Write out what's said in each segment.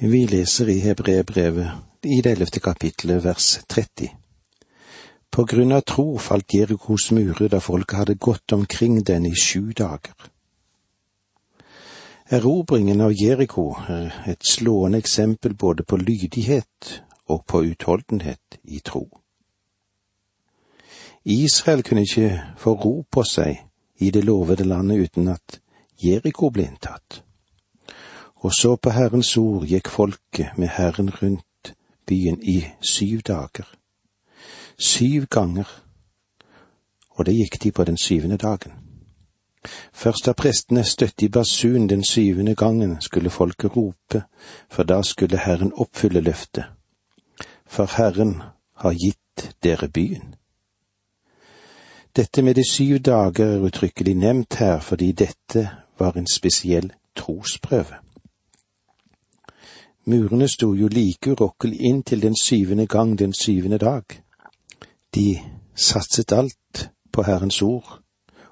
Vi leser i Hebreerbrevet i det ellevte kapittelet vers 30. På grunn av tro falt Jerikos murer da folket hadde gått omkring den i sju dager. Erobringen av Jeriko er et slående eksempel både på lydighet og på utholdenhet i tro. Israel kunne ikke få ro på seg i det lovede landet uten at Jeriko ble inntatt. Og så på Herrens ord gikk folket med Herren rundt byen i syv dager. Syv ganger, og det gikk de på den syvende dagen. Først da prestene støtte i basun den syvende gangen, skulle folket rope, for da skulle Herren oppfylle løftet. For Herren har gitt dere byen. Dette med de syv dager er uttrykkelig nevnt her fordi dette var en spesiell trosprøve. Murene sto jo like urokkelig inn til den syvende gang den syvende dag. De satset alt på Herrens ord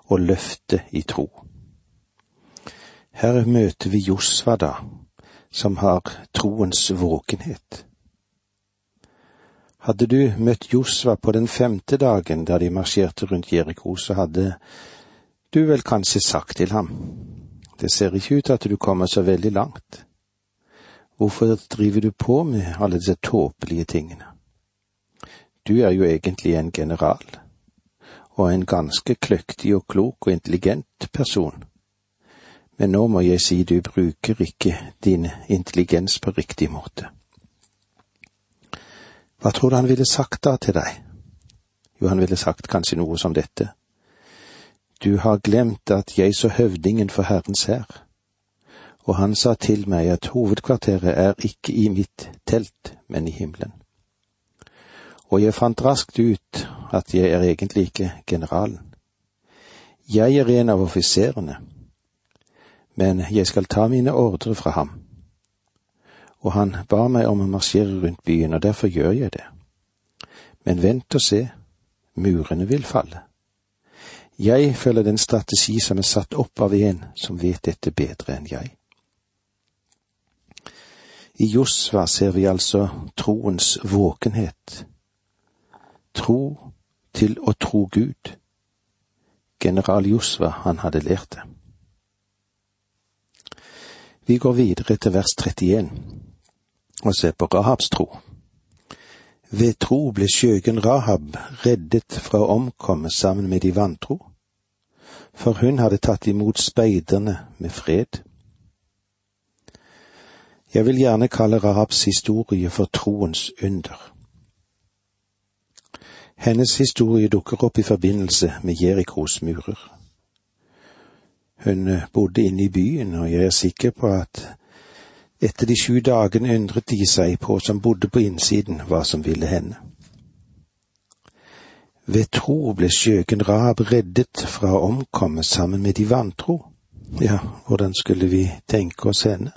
og løftet i tro. Her møter vi Josva da, som har troens våkenhet. Hadde du møtt Josva på den femte dagen da de marsjerte rundt Jeriko, så hadde du vel kanskje sagt til ham, det ser ikke ut til at du kommer så veldig langt. Hvorfor driver du på med alle disse tåpelige tingene? Du er jo egentlig en general, og en ganske kløktig og klok og intelligent person. Men nå må jeg si du bruker ikke din intelligens på riktig måte. Hva tror du han ville sagt da til deg? Jo, han ville sagt kanskje noe som dette. Du har glemt at jeg så høvdingen for Herrens hær og han sa til meg at hovedkvarteret er ikke i mitt telt, men i himmelen. Og jeg fant raskt ut at jeg er egentlig ikke generalen. Jeg er en av offiserene, men jeg skal ta mine ordre fra ham. Og han ba meg om å marsjere rundt byen, og derfor gjør jeg det. Men vent og se, murene vil falle. Jeg følger den strategi som er satt opp av en som vet dette bedre enn jeg. I Josva ser vi altså troens våkenhet. Tro til å tro Gud. General Josva, han hadde lært det. Vi går videre til vers 31 og ser på Rahabs tro. Ved tro ble skjøgen Rahab reddet fra å omkomme sammen med de vantro, for hun hadde tatt imot speiderne med fred. Jeg vil gjerne kalle Rahabs historie for troens under. Hennes historie dukker opp i forbindelse med Jerikos murer. Hun bodde inne i byen, og jeg er sikker på at etter de sju dagene undret de seg på som bodde på innsiden, hva som ville hende. Ved tro ble skjøken Rahab reddet fra å omkomme sammen med de vantro. Ja, hvordan skulle vi tenke oss henne?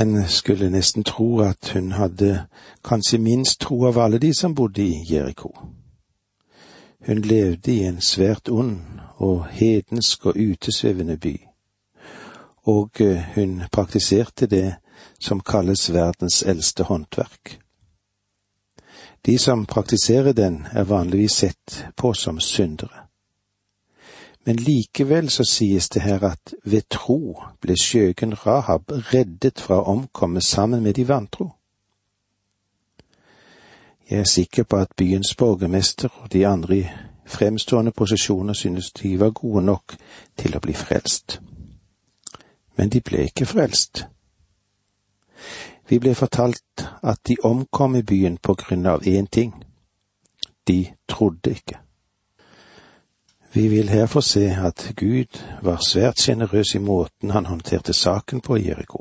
En skulle nesten tro at hun hadde kanskje minst tro av alle de som bodde i Jeriko. Hun levde i en svært ond og hedensk og utesvevende by, og eh, hun praktiserte det som kalles verdens eldste håndverk. De som praktiserer den, er vanligvis sett på som syndere. Men likevel så sies det her at ved tro ble skjøgen Rahab reddet fra å omkomme sammen med de vantro. Jeg er sikker på at byens borgermester og de andre i fremstående posisjoner synes de var gode nok til å bli frelst. Men de ble ikke frelst. Vi ble fortalt at de omkom i byen på grunn av én ting. De trodde ikke. Vi vil her få se at Gud var svært sjenerøs i måten han håndterte saken på i Jeriko.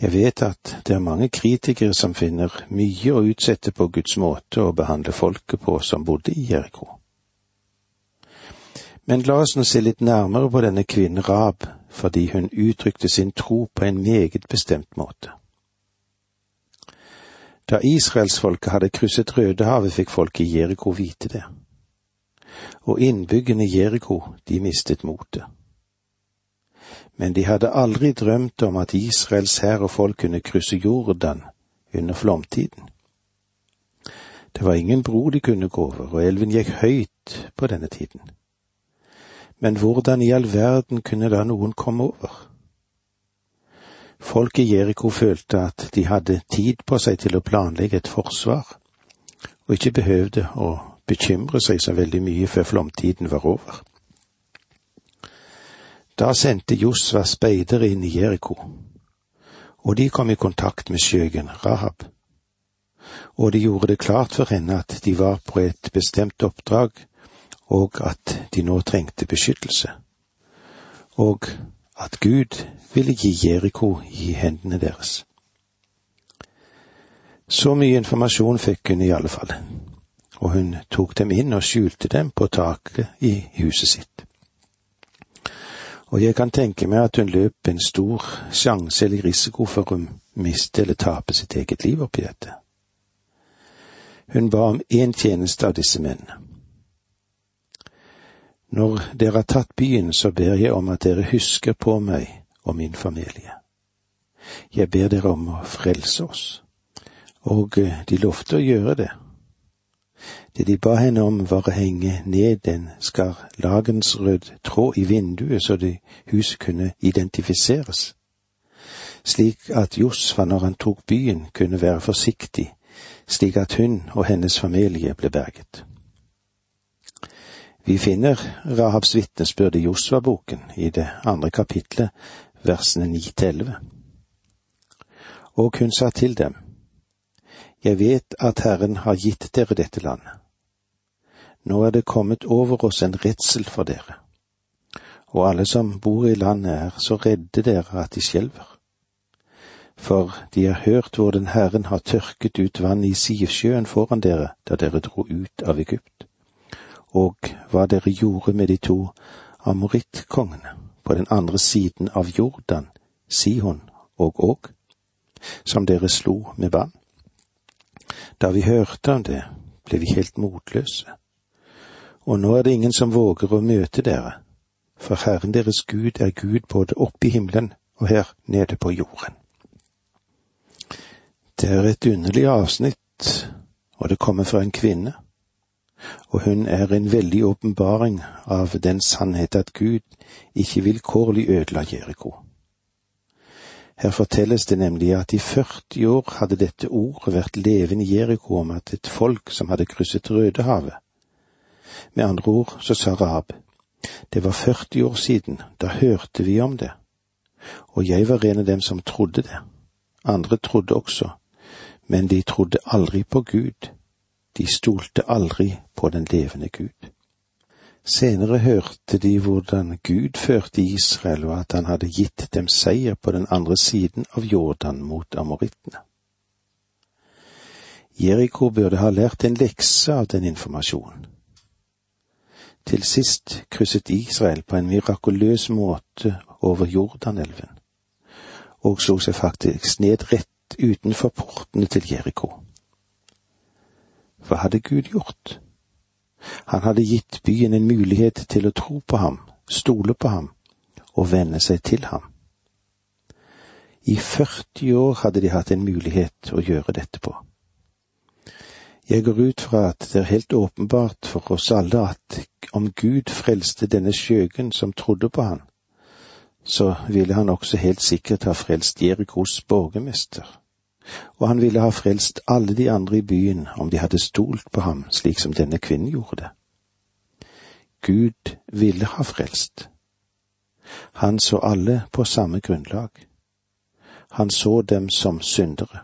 Jeg vet at det er mange kritikere som finner mye å utsette på Guds måte å behandle folket på som bodde i Jeriko. Men la oss nå se litt nærmere på denne kvinnen Rab, fordi hun uttrykte sin tro på en meget bestemt måte. Da israelsfolket hadde krysset Rødehavet, fikk folket i Jeriko vite det og innbyggerne i Jeriko, de mistet motet. men de hadde aldri drømt om at Israels hær og folk kunne krysse Jordan under flomtiden. Det var ingen bro de kunne gå over, og elven gikk høyt på denne tiden. Men hvordan i all verden kunne da noen komme over? Folk i Jeriko følte at de hadde tid på seg til å planlegge et forsvar, og ikke behøvde å bekymre seg så veldig mye før flomtiden var over. Da sendte Josva speidere inn i Jeriko, og de kom i kontakt med skjøgen Rahab. Og de gjorde det klart for henne at de var på et bestemt oppdrag, og at de nå trengte beskyttelse, og at Gud ville gi Jeriko i hendene deres. Så mye informasjon fikk hun i alle fall, og hun tok dem inn og skjulte dem på taket i huset sitt. Og jeg kan tenke meg at hun løp en stor sjanse eller risiko for å miste eller tape sitt eget liv oppi dette. Hun ba om én tjeneste av disse mennene. Når dere har tatt byen, så ber jeg om at dere husker på meg og min familie. Jeg ber dere om å frelse oss. Og eh, de lovte å gjøre det. Det de ba henne om, var å henge ned en skarlagensrød tråd i vinduet så det huset kunne identifiseres, slik at Josfa, når han tok byen, kunne være forsiktig, slik at hun og hennes familie ble berget. Vi finner Rahabs vitnesbyrd i Josva-boken, i det andre kapitlet, versene ni til elleve. Og hun sa til dem, Jeg vet at Herren har gitt dere dette landet nå er det kommet over oss en redsel for dere, og alle som bor i landet er så redde dere at de skjelver. For de har hørt hvordan Herren har tørket ut vann i Sivsjøen foran dere da dere dro ut av Egypt, og hva dere gjorde med de to amorittkongene på den andre siden av Jordan, Sihon og Åg, som dere slo med bann. Da vi hørte om det, ble vi helt motløse og nå er det ingen som våger å møte dere, for Herren deres Gud er Gud både oppe i himmelen og her nede på jorden. Det er et underlig avsnitt, og det kommer fra en kvinne, og hun er en veldig åpenbaring av den sannhet at Gud ikke vilkårlig ødela Jeriko. Her fortelles det nemlig at i 40 år hadde dette ordet vært levende i Jeriko om at et folk som hadde krysset Rødehavet, med andre ord så sa Rahab, det var 40 år siden, da hørte vi om det, og jeg var en av dem som trodde det. Andre trodde også, men de trodde aldri på Gud, de stolte aldri på den levende Gud. Senere hørte de hvordan Gud førte Israel, og at han hadde gitt dem seier på den andre siden av Jordan mot amorittene. Jeriko burde ha lært en lekse av den informasjonen. Til sist krysset Israel på en mirakuløs måte over Jordanelven, og slo seg faktisk ned rett utenfor portene til Jeriko. Hva hadde Gud gjort? Han hadde gitt byen en mulighet til å tro på ham, stole på ham og venne seg til ham. I 40 år hadde de hatt en mulighet å gjøre dette på. Jeg går ut fra at det er helt åpenbart for oss alle at om Gud frelste denne skjøgen som trodde på han, så ville han også helt sikkert ha frelst Jerikos borgermester, og han ville ha frelst alle de andre i byen om de hadde stolt på ham slik som denne kvinnen gjorde det. Gud ville ha frelst. Han så alle på samme grunnlag. Han så dem som syndere.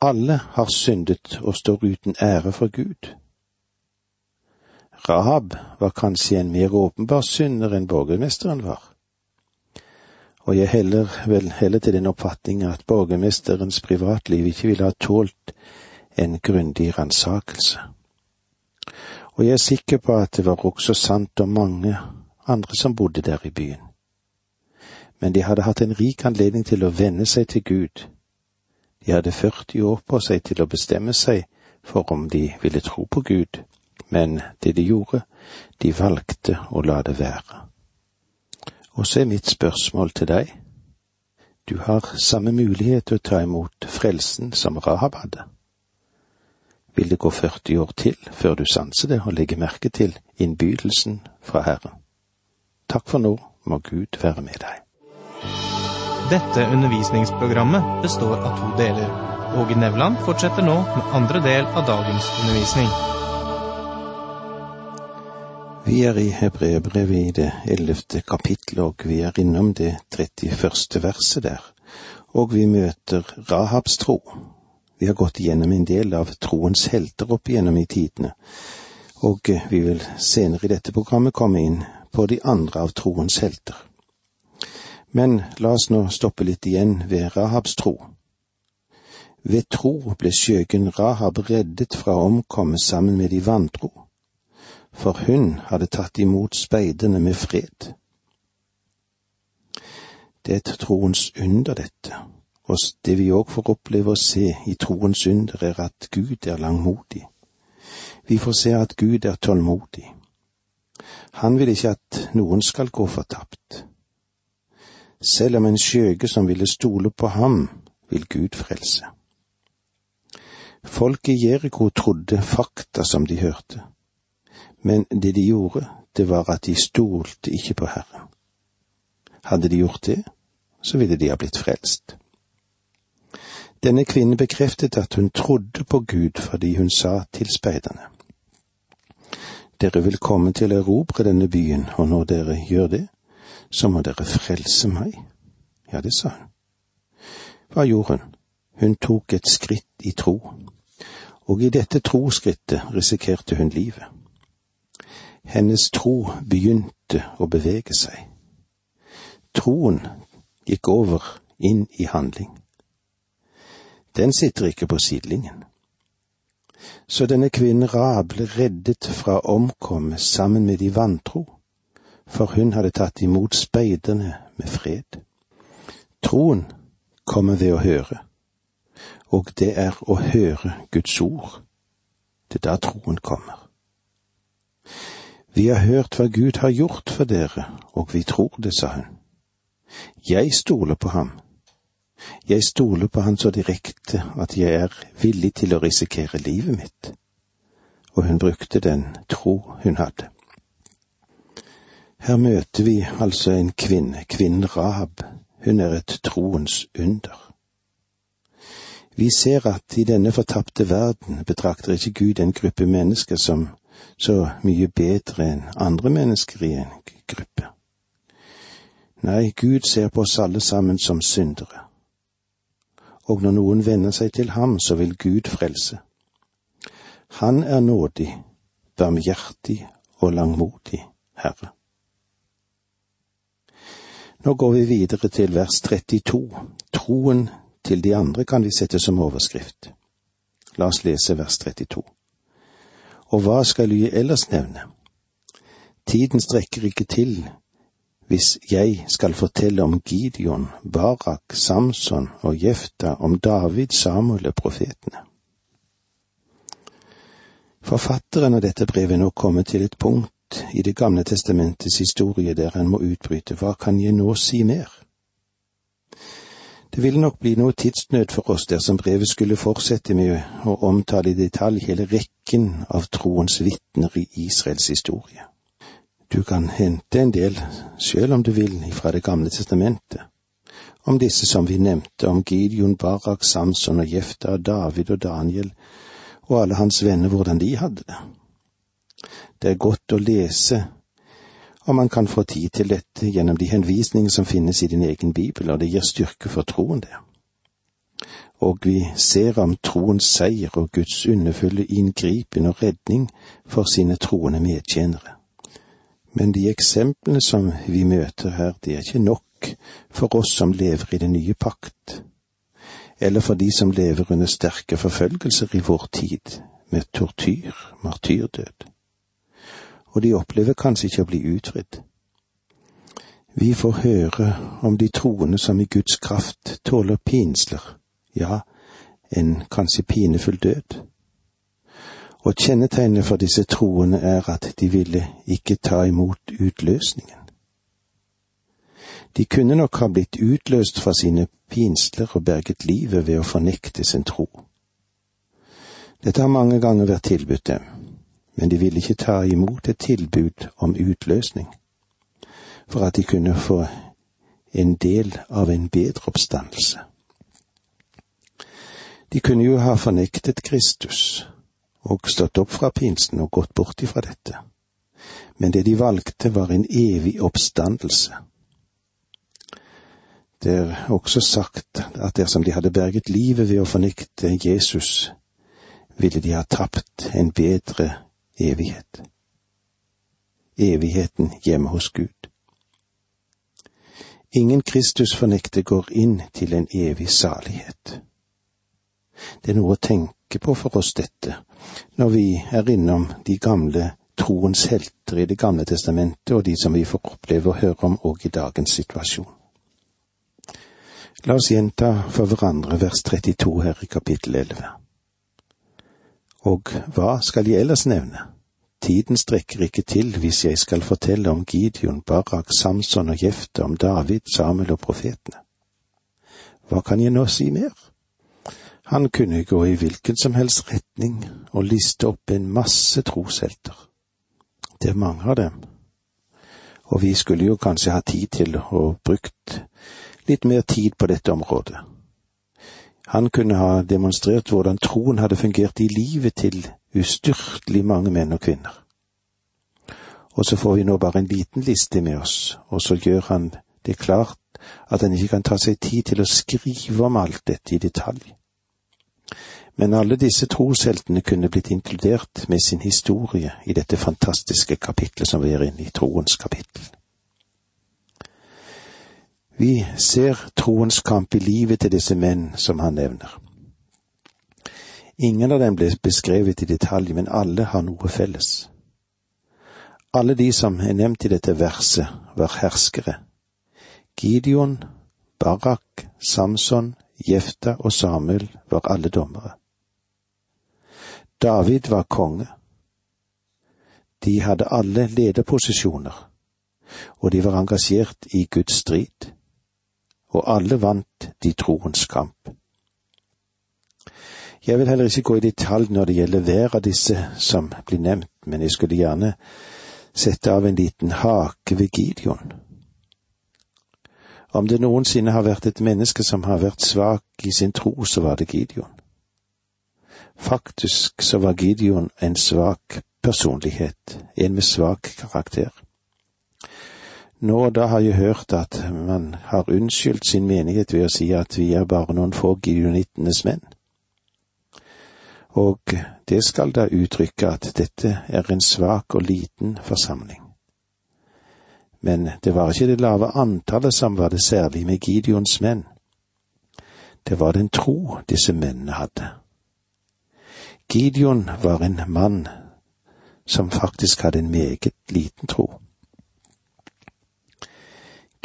Alle har syndet og står uten ære for Gud. Rahab var kanskje en mer åpenbar synder enn borgermesteren var. Og jeg heller vel heller til den oppfatning at borgermesterens privatliv ikke ville ha tålt en grundig ransakelse. Og jeg er sikker på at det var også sant om mange andre som bodde der i byen. Men de hadde hatt en rik anledning til å venne seg til Gud de hadde 40 år på seg til å bestemme seg for om de ville tro på Gud, men det de gjorde, de valgte å la det være. Og så er mitt spørsmål til deg. Du har samme mulighet til å ta imot frelsen som Rahab hadde. Vil det gå 40 år til før du sanser det og legger merke til innbydelsen fra Herren? Takk for nå, må Gud være med deg. Dette undervisningsprogrammet består av to deler. Åge Nevland fortsetter nå med andre del av dagens undervisning. Vi er i Hebreerbrevet i det ellevte kapittelet, og vi er innom det 31. verset der, og vi møter Rahabs tro. Vi har gått gjennom en del av troens helter opp igjennom i tidene, og vi vil senere i dette programmet komme inn på de andre av troens helter. Men la oss nå stoppe litt igjen ved Rahabs tro. Ved tro ble skjøgen Rahab reddet fra å omkomme sammen med de vantro for hun hadde tatt imot speidene med fred. Det er et troens under, dette, og det vi òg får oppleve å se i troens under, er at Gud er langmodig. Vi får se at Gud er tålmodig. Han vil ikke at noen skal gå fortapt. Selv om en skjøge som ville stole på ham, vil Gud frelse. Folk i Jeriko trodde fakta som de hørte men det de gjorde, det var at de stolte ikke på Herren. Hadde de gjort det, så ville de ha blitt frelst. Denne kvinnen bekreftet at hun trodde på Gud fordi hun sa til speiderne. Dere vil komme til å erobre denne byen, og når dere gjør det, så må dere frelse meg. Ja, det sa hun. Hva gjorde hun? Hun tok et skritt i tro, og i dette troskrittet risikerte hun livet. Hennes tro begynte å bevege seg. Troen gikk over inn i handling. Den sitter ikke på sidelinjen. Så denne kvinnen Ra ble reddet fra å omkomme sammen med de vantro, for hun hadde tatt imot speiderne med fred. Troen kommer ved å høre, og det er å høre Guds ord. Det er da troen kommer. Vi har hørt hva Gud har gjort for dere, og vi tror det, sa hun. Jeg stoler på ham. Jeg stoler på han så direkte at jeg er villig til å risikere livet mitt. Og hun brukte den tro hun hadde. Her møter vi altså en kvinne, kvinnen Rahab. Hun er et troens under. Vi ser at i denne fortapte verden betrakter ikke Gud en gruppe mennesker som så mye bedre enn andre mennesker i en gruppe. Nei, Gud ser på oss alle sammen som syndere. Og når noen venner seg til ham, så vil Gud frelse. Han er nådig, barmhjertig og langmodig Herre. Nå går vi videre til vers 32. Troen til de andre kan vi sette som overskrift. La oss lese vers 32 og hva skal jeg ellers nevne? Tiden strekker ikke til hvis jeg skal fortelle om Gideon, Barak, Samson og Jefta, om David, Samuel og profetene. Forfatteren av dette brevet nå kommet til et punkt i Det gamle testamentets historie der han må utbryte hva kan jeg nå si mer? Det ville nok bli noe tidsnød for oss dersom brevet skulle fortsette med å omtale i detalj hele rekken av troens vitner i Israels historie. Du kan hente en del, sjøl om du vil, fra Det gamle testamentet. Om disse som vi nevnte, om Gideon, Barak, Samson og Jefta, David og Daniel, og alle hans venner, hvordan de hadde det. Det er godt å lese og man kan få tid til dette gjennom de henvisninger som finnes i din egen bibel, og det gir styrke for troen, det. Og vi ser om troens seier og Guds underfulle inngripen og redning for sine troende medtjenere. Men de eksemplene som vi møter her, det er ikke nok for oss som lever i den nye pakt, eller for de som lever under sterke forfølgelser i vår tid, med tortyr, martyrdød og de opplever kanskje ikke å bli utfridd. Vi får høre om de troende som i Guds kraft tåler pinsler, ja, en kanskje pinefull død. Og kjennetegnet for disse troende er at de ville ikke ta imot utløsningen. De kunne nok ha blitt utløst fra sine pinsler og berget livet ved å fornekte sin tro. Dette har mange ganger vært tilbudt dem, men de ville ikke ta imot et tilbud om utløsning, for at de kunne få en del av en bedre oppstandelse. De kunne jo ha fornektet Kristus og stått opp fra pinsen og gått bort ifra dette, men det de valgte var en evig oppstandelse. Det er også sagt at dersom de hadde berget livet ved å fornekte Jesus, ville de ha tapt en bedre evighet. Evigheten hjemme hos Gud. Ingen Kristus fornekte går inn til en evig salighet. Det er noe å tenke på for oss dette, når vi er innom de gamle troens helter i Det gamle testamentet, og de som vi får oppleve å høre om òg i dagens situasjon. La oss gjenta for hverandre vers 32 her i kapittel 11. Og hva skal jeg ellers nevne? Tiden strekker ikke til hvis jeg skal fortelle om Gideon, Barak, Samson og Jefte, om David, Samuel og profetene. Hva kan jeg nå si mer? Han kunne gå i hvilken som helst retning og liste opp en masse troshelter. Det er mange av dem, og vi skulle jo kanskje ha tid til å brukt litt mer tid på dette området. Han kunne ha demonstrert hvordan troen hadde fungert i livet til ustyrtelig mange menn og kvinner. Og så får vi nå bare en liten liste med oss, og så gjør han det klart at han ikke kan ta seg tid til å skrive om alt dette i detalj. Men alle disse trosheltene kunne blitt inkludert med sin historie i dette fantastiske kapitlet som vi er inne i, troens kapittel. Vi ser troens kamp i livet til disse menn som han nevner. Ingen av dem ble beskrevet i detalj, men alle har noe felles. Alle de som er nevnt i dette verset, var herskere. Gideon, Barak, Samson, Jefta og Samuel var alle dommere. David var konge. De hadde alle lederposisjoner, og de var engasjert i Guds strid, og alle vant de troens kamp. Jeg vil heller ikke gå i detalj når det gjelder hver av disse som blir nevnt, men jeg skulle gjerne sette av en liten hake ved Gideon. Om det noensinne har vært et menneske som har vært svak i sin tro, så var det Gideon. Faktisk så var Gideon en svak personlighet, en med svak karakter. Nå da har jeg hørt at man har unnskyldt sin menighet ved å si at vi er bare noen få gideonittenes menn og det skal da uttrykke at dette er en svak og liten forsamling. Men det var ikke det lave antallet som var det særlige med Gideons menn. Det var den tro disse mennene hadde. Gideon var en mann som faktisk hadde en meget liten tro.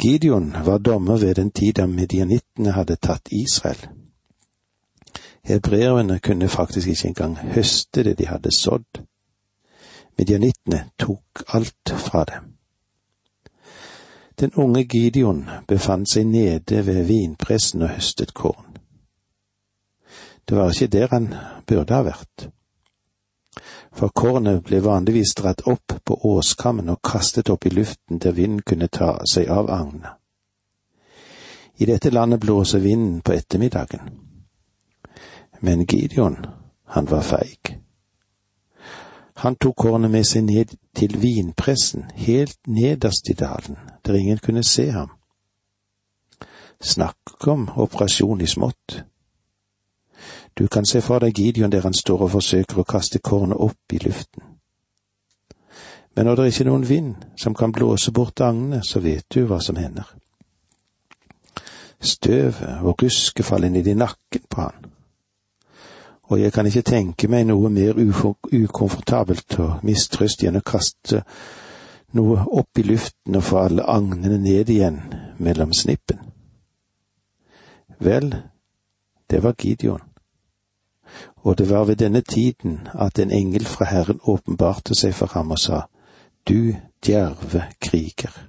Gideon var dommer ved den tid da medianittene hadde tatt Israel. Hebreerne kunne faktisk ikke engang høste det de hadde sådd. Medianittene tok alt fra dem. Den unge Gideon befant seg nede ved vinpressen og høstet korn. Det var ikke der han burde ha vært. For kornet ble vanligvis dratt opp på åskammen og kastet opp i luften der vinden kunne ta seg av agnene. I dette landet blåser vinden på ettermiddagen men Gideon, han var feig. Han tok kornet med seg ned til vinpressen, helt nederst i dalen, der ingen kunne se ham. Snakk om operasjon i smått. Du kan se for deg Gideon der han står og forsøker å kaste kornet opp i luften. Men når det ikke er noen vind som kan blåse bort agnene, så vet du hva som hender. Støvet og ruske faller ned i nakken på han og jeg kan ikke tenke meg noe mer ukomfortabelt og mistrøstig enn å kaste noe opp i luften og få alle agnene ned igjen mellom snippen. Vel, det var Gideon, og det var ved denne tiden at en engel fra Herren åpenbarte seg for ham og sa, Du djerve kriger.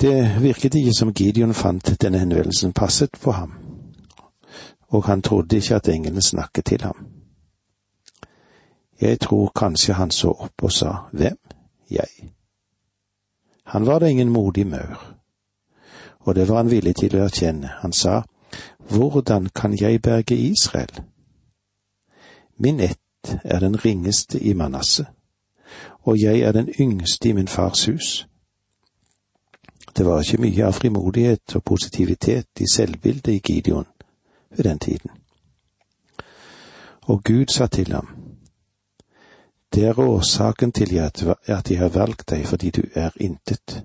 Det virket ikke som Gideon fant denne henvendelsen passet på ham, og han trodde ikke at englene snakket til ham. Jeg tror kanskje han så opp og sa, Hvem? Jeg. Han var da ingen modig maur, og det var han villig til å erkjenne. Han sa, Hvordan kan jeg berge Israel? Min ett er den ringeste i Manasseh, og jeg er den yngste i min fars hus. Det var ikke mye av frimodighet og positivitet i selvbildet i Gideon ved den tiden. Og Gud sa til ham, Det er årsaken til at jeg har valgt deg fordi du er intet.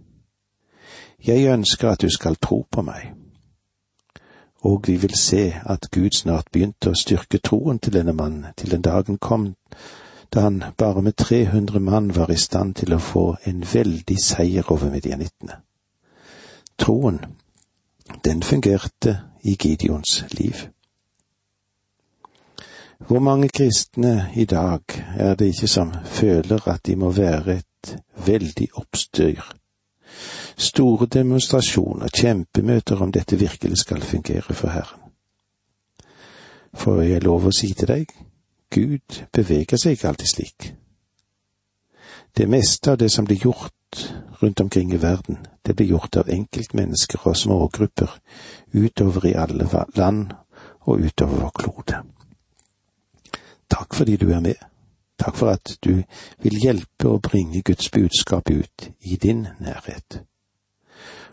Jeg ønsker at du skal tro på meg. Og vi vil se at Gud snart begynte å styrke troen til denne mannen til den dagen kom da han bare med 300 mann var i stand til å få en veldig seier over medianittene. Troen, den fungerte i Gideons liv. Hvor mange kristne i dag er det ikke som føler at de må være et veldig oppstyr? Store demonstrasjoner, kjempemøter om dette virkelig skal fungere for Herren. For jeg lover å si til deg, Gud beveger seg ikke alltid slik. Det meste av det som blir gjort rundt omkring i verden, det blir gjort av enkeltmennesker og smågrupper utover i alle land og utover vår klode. Takk fordi du er med. Takk for at du vil hjelpe å bringe Guds budskap ut i din nærhet.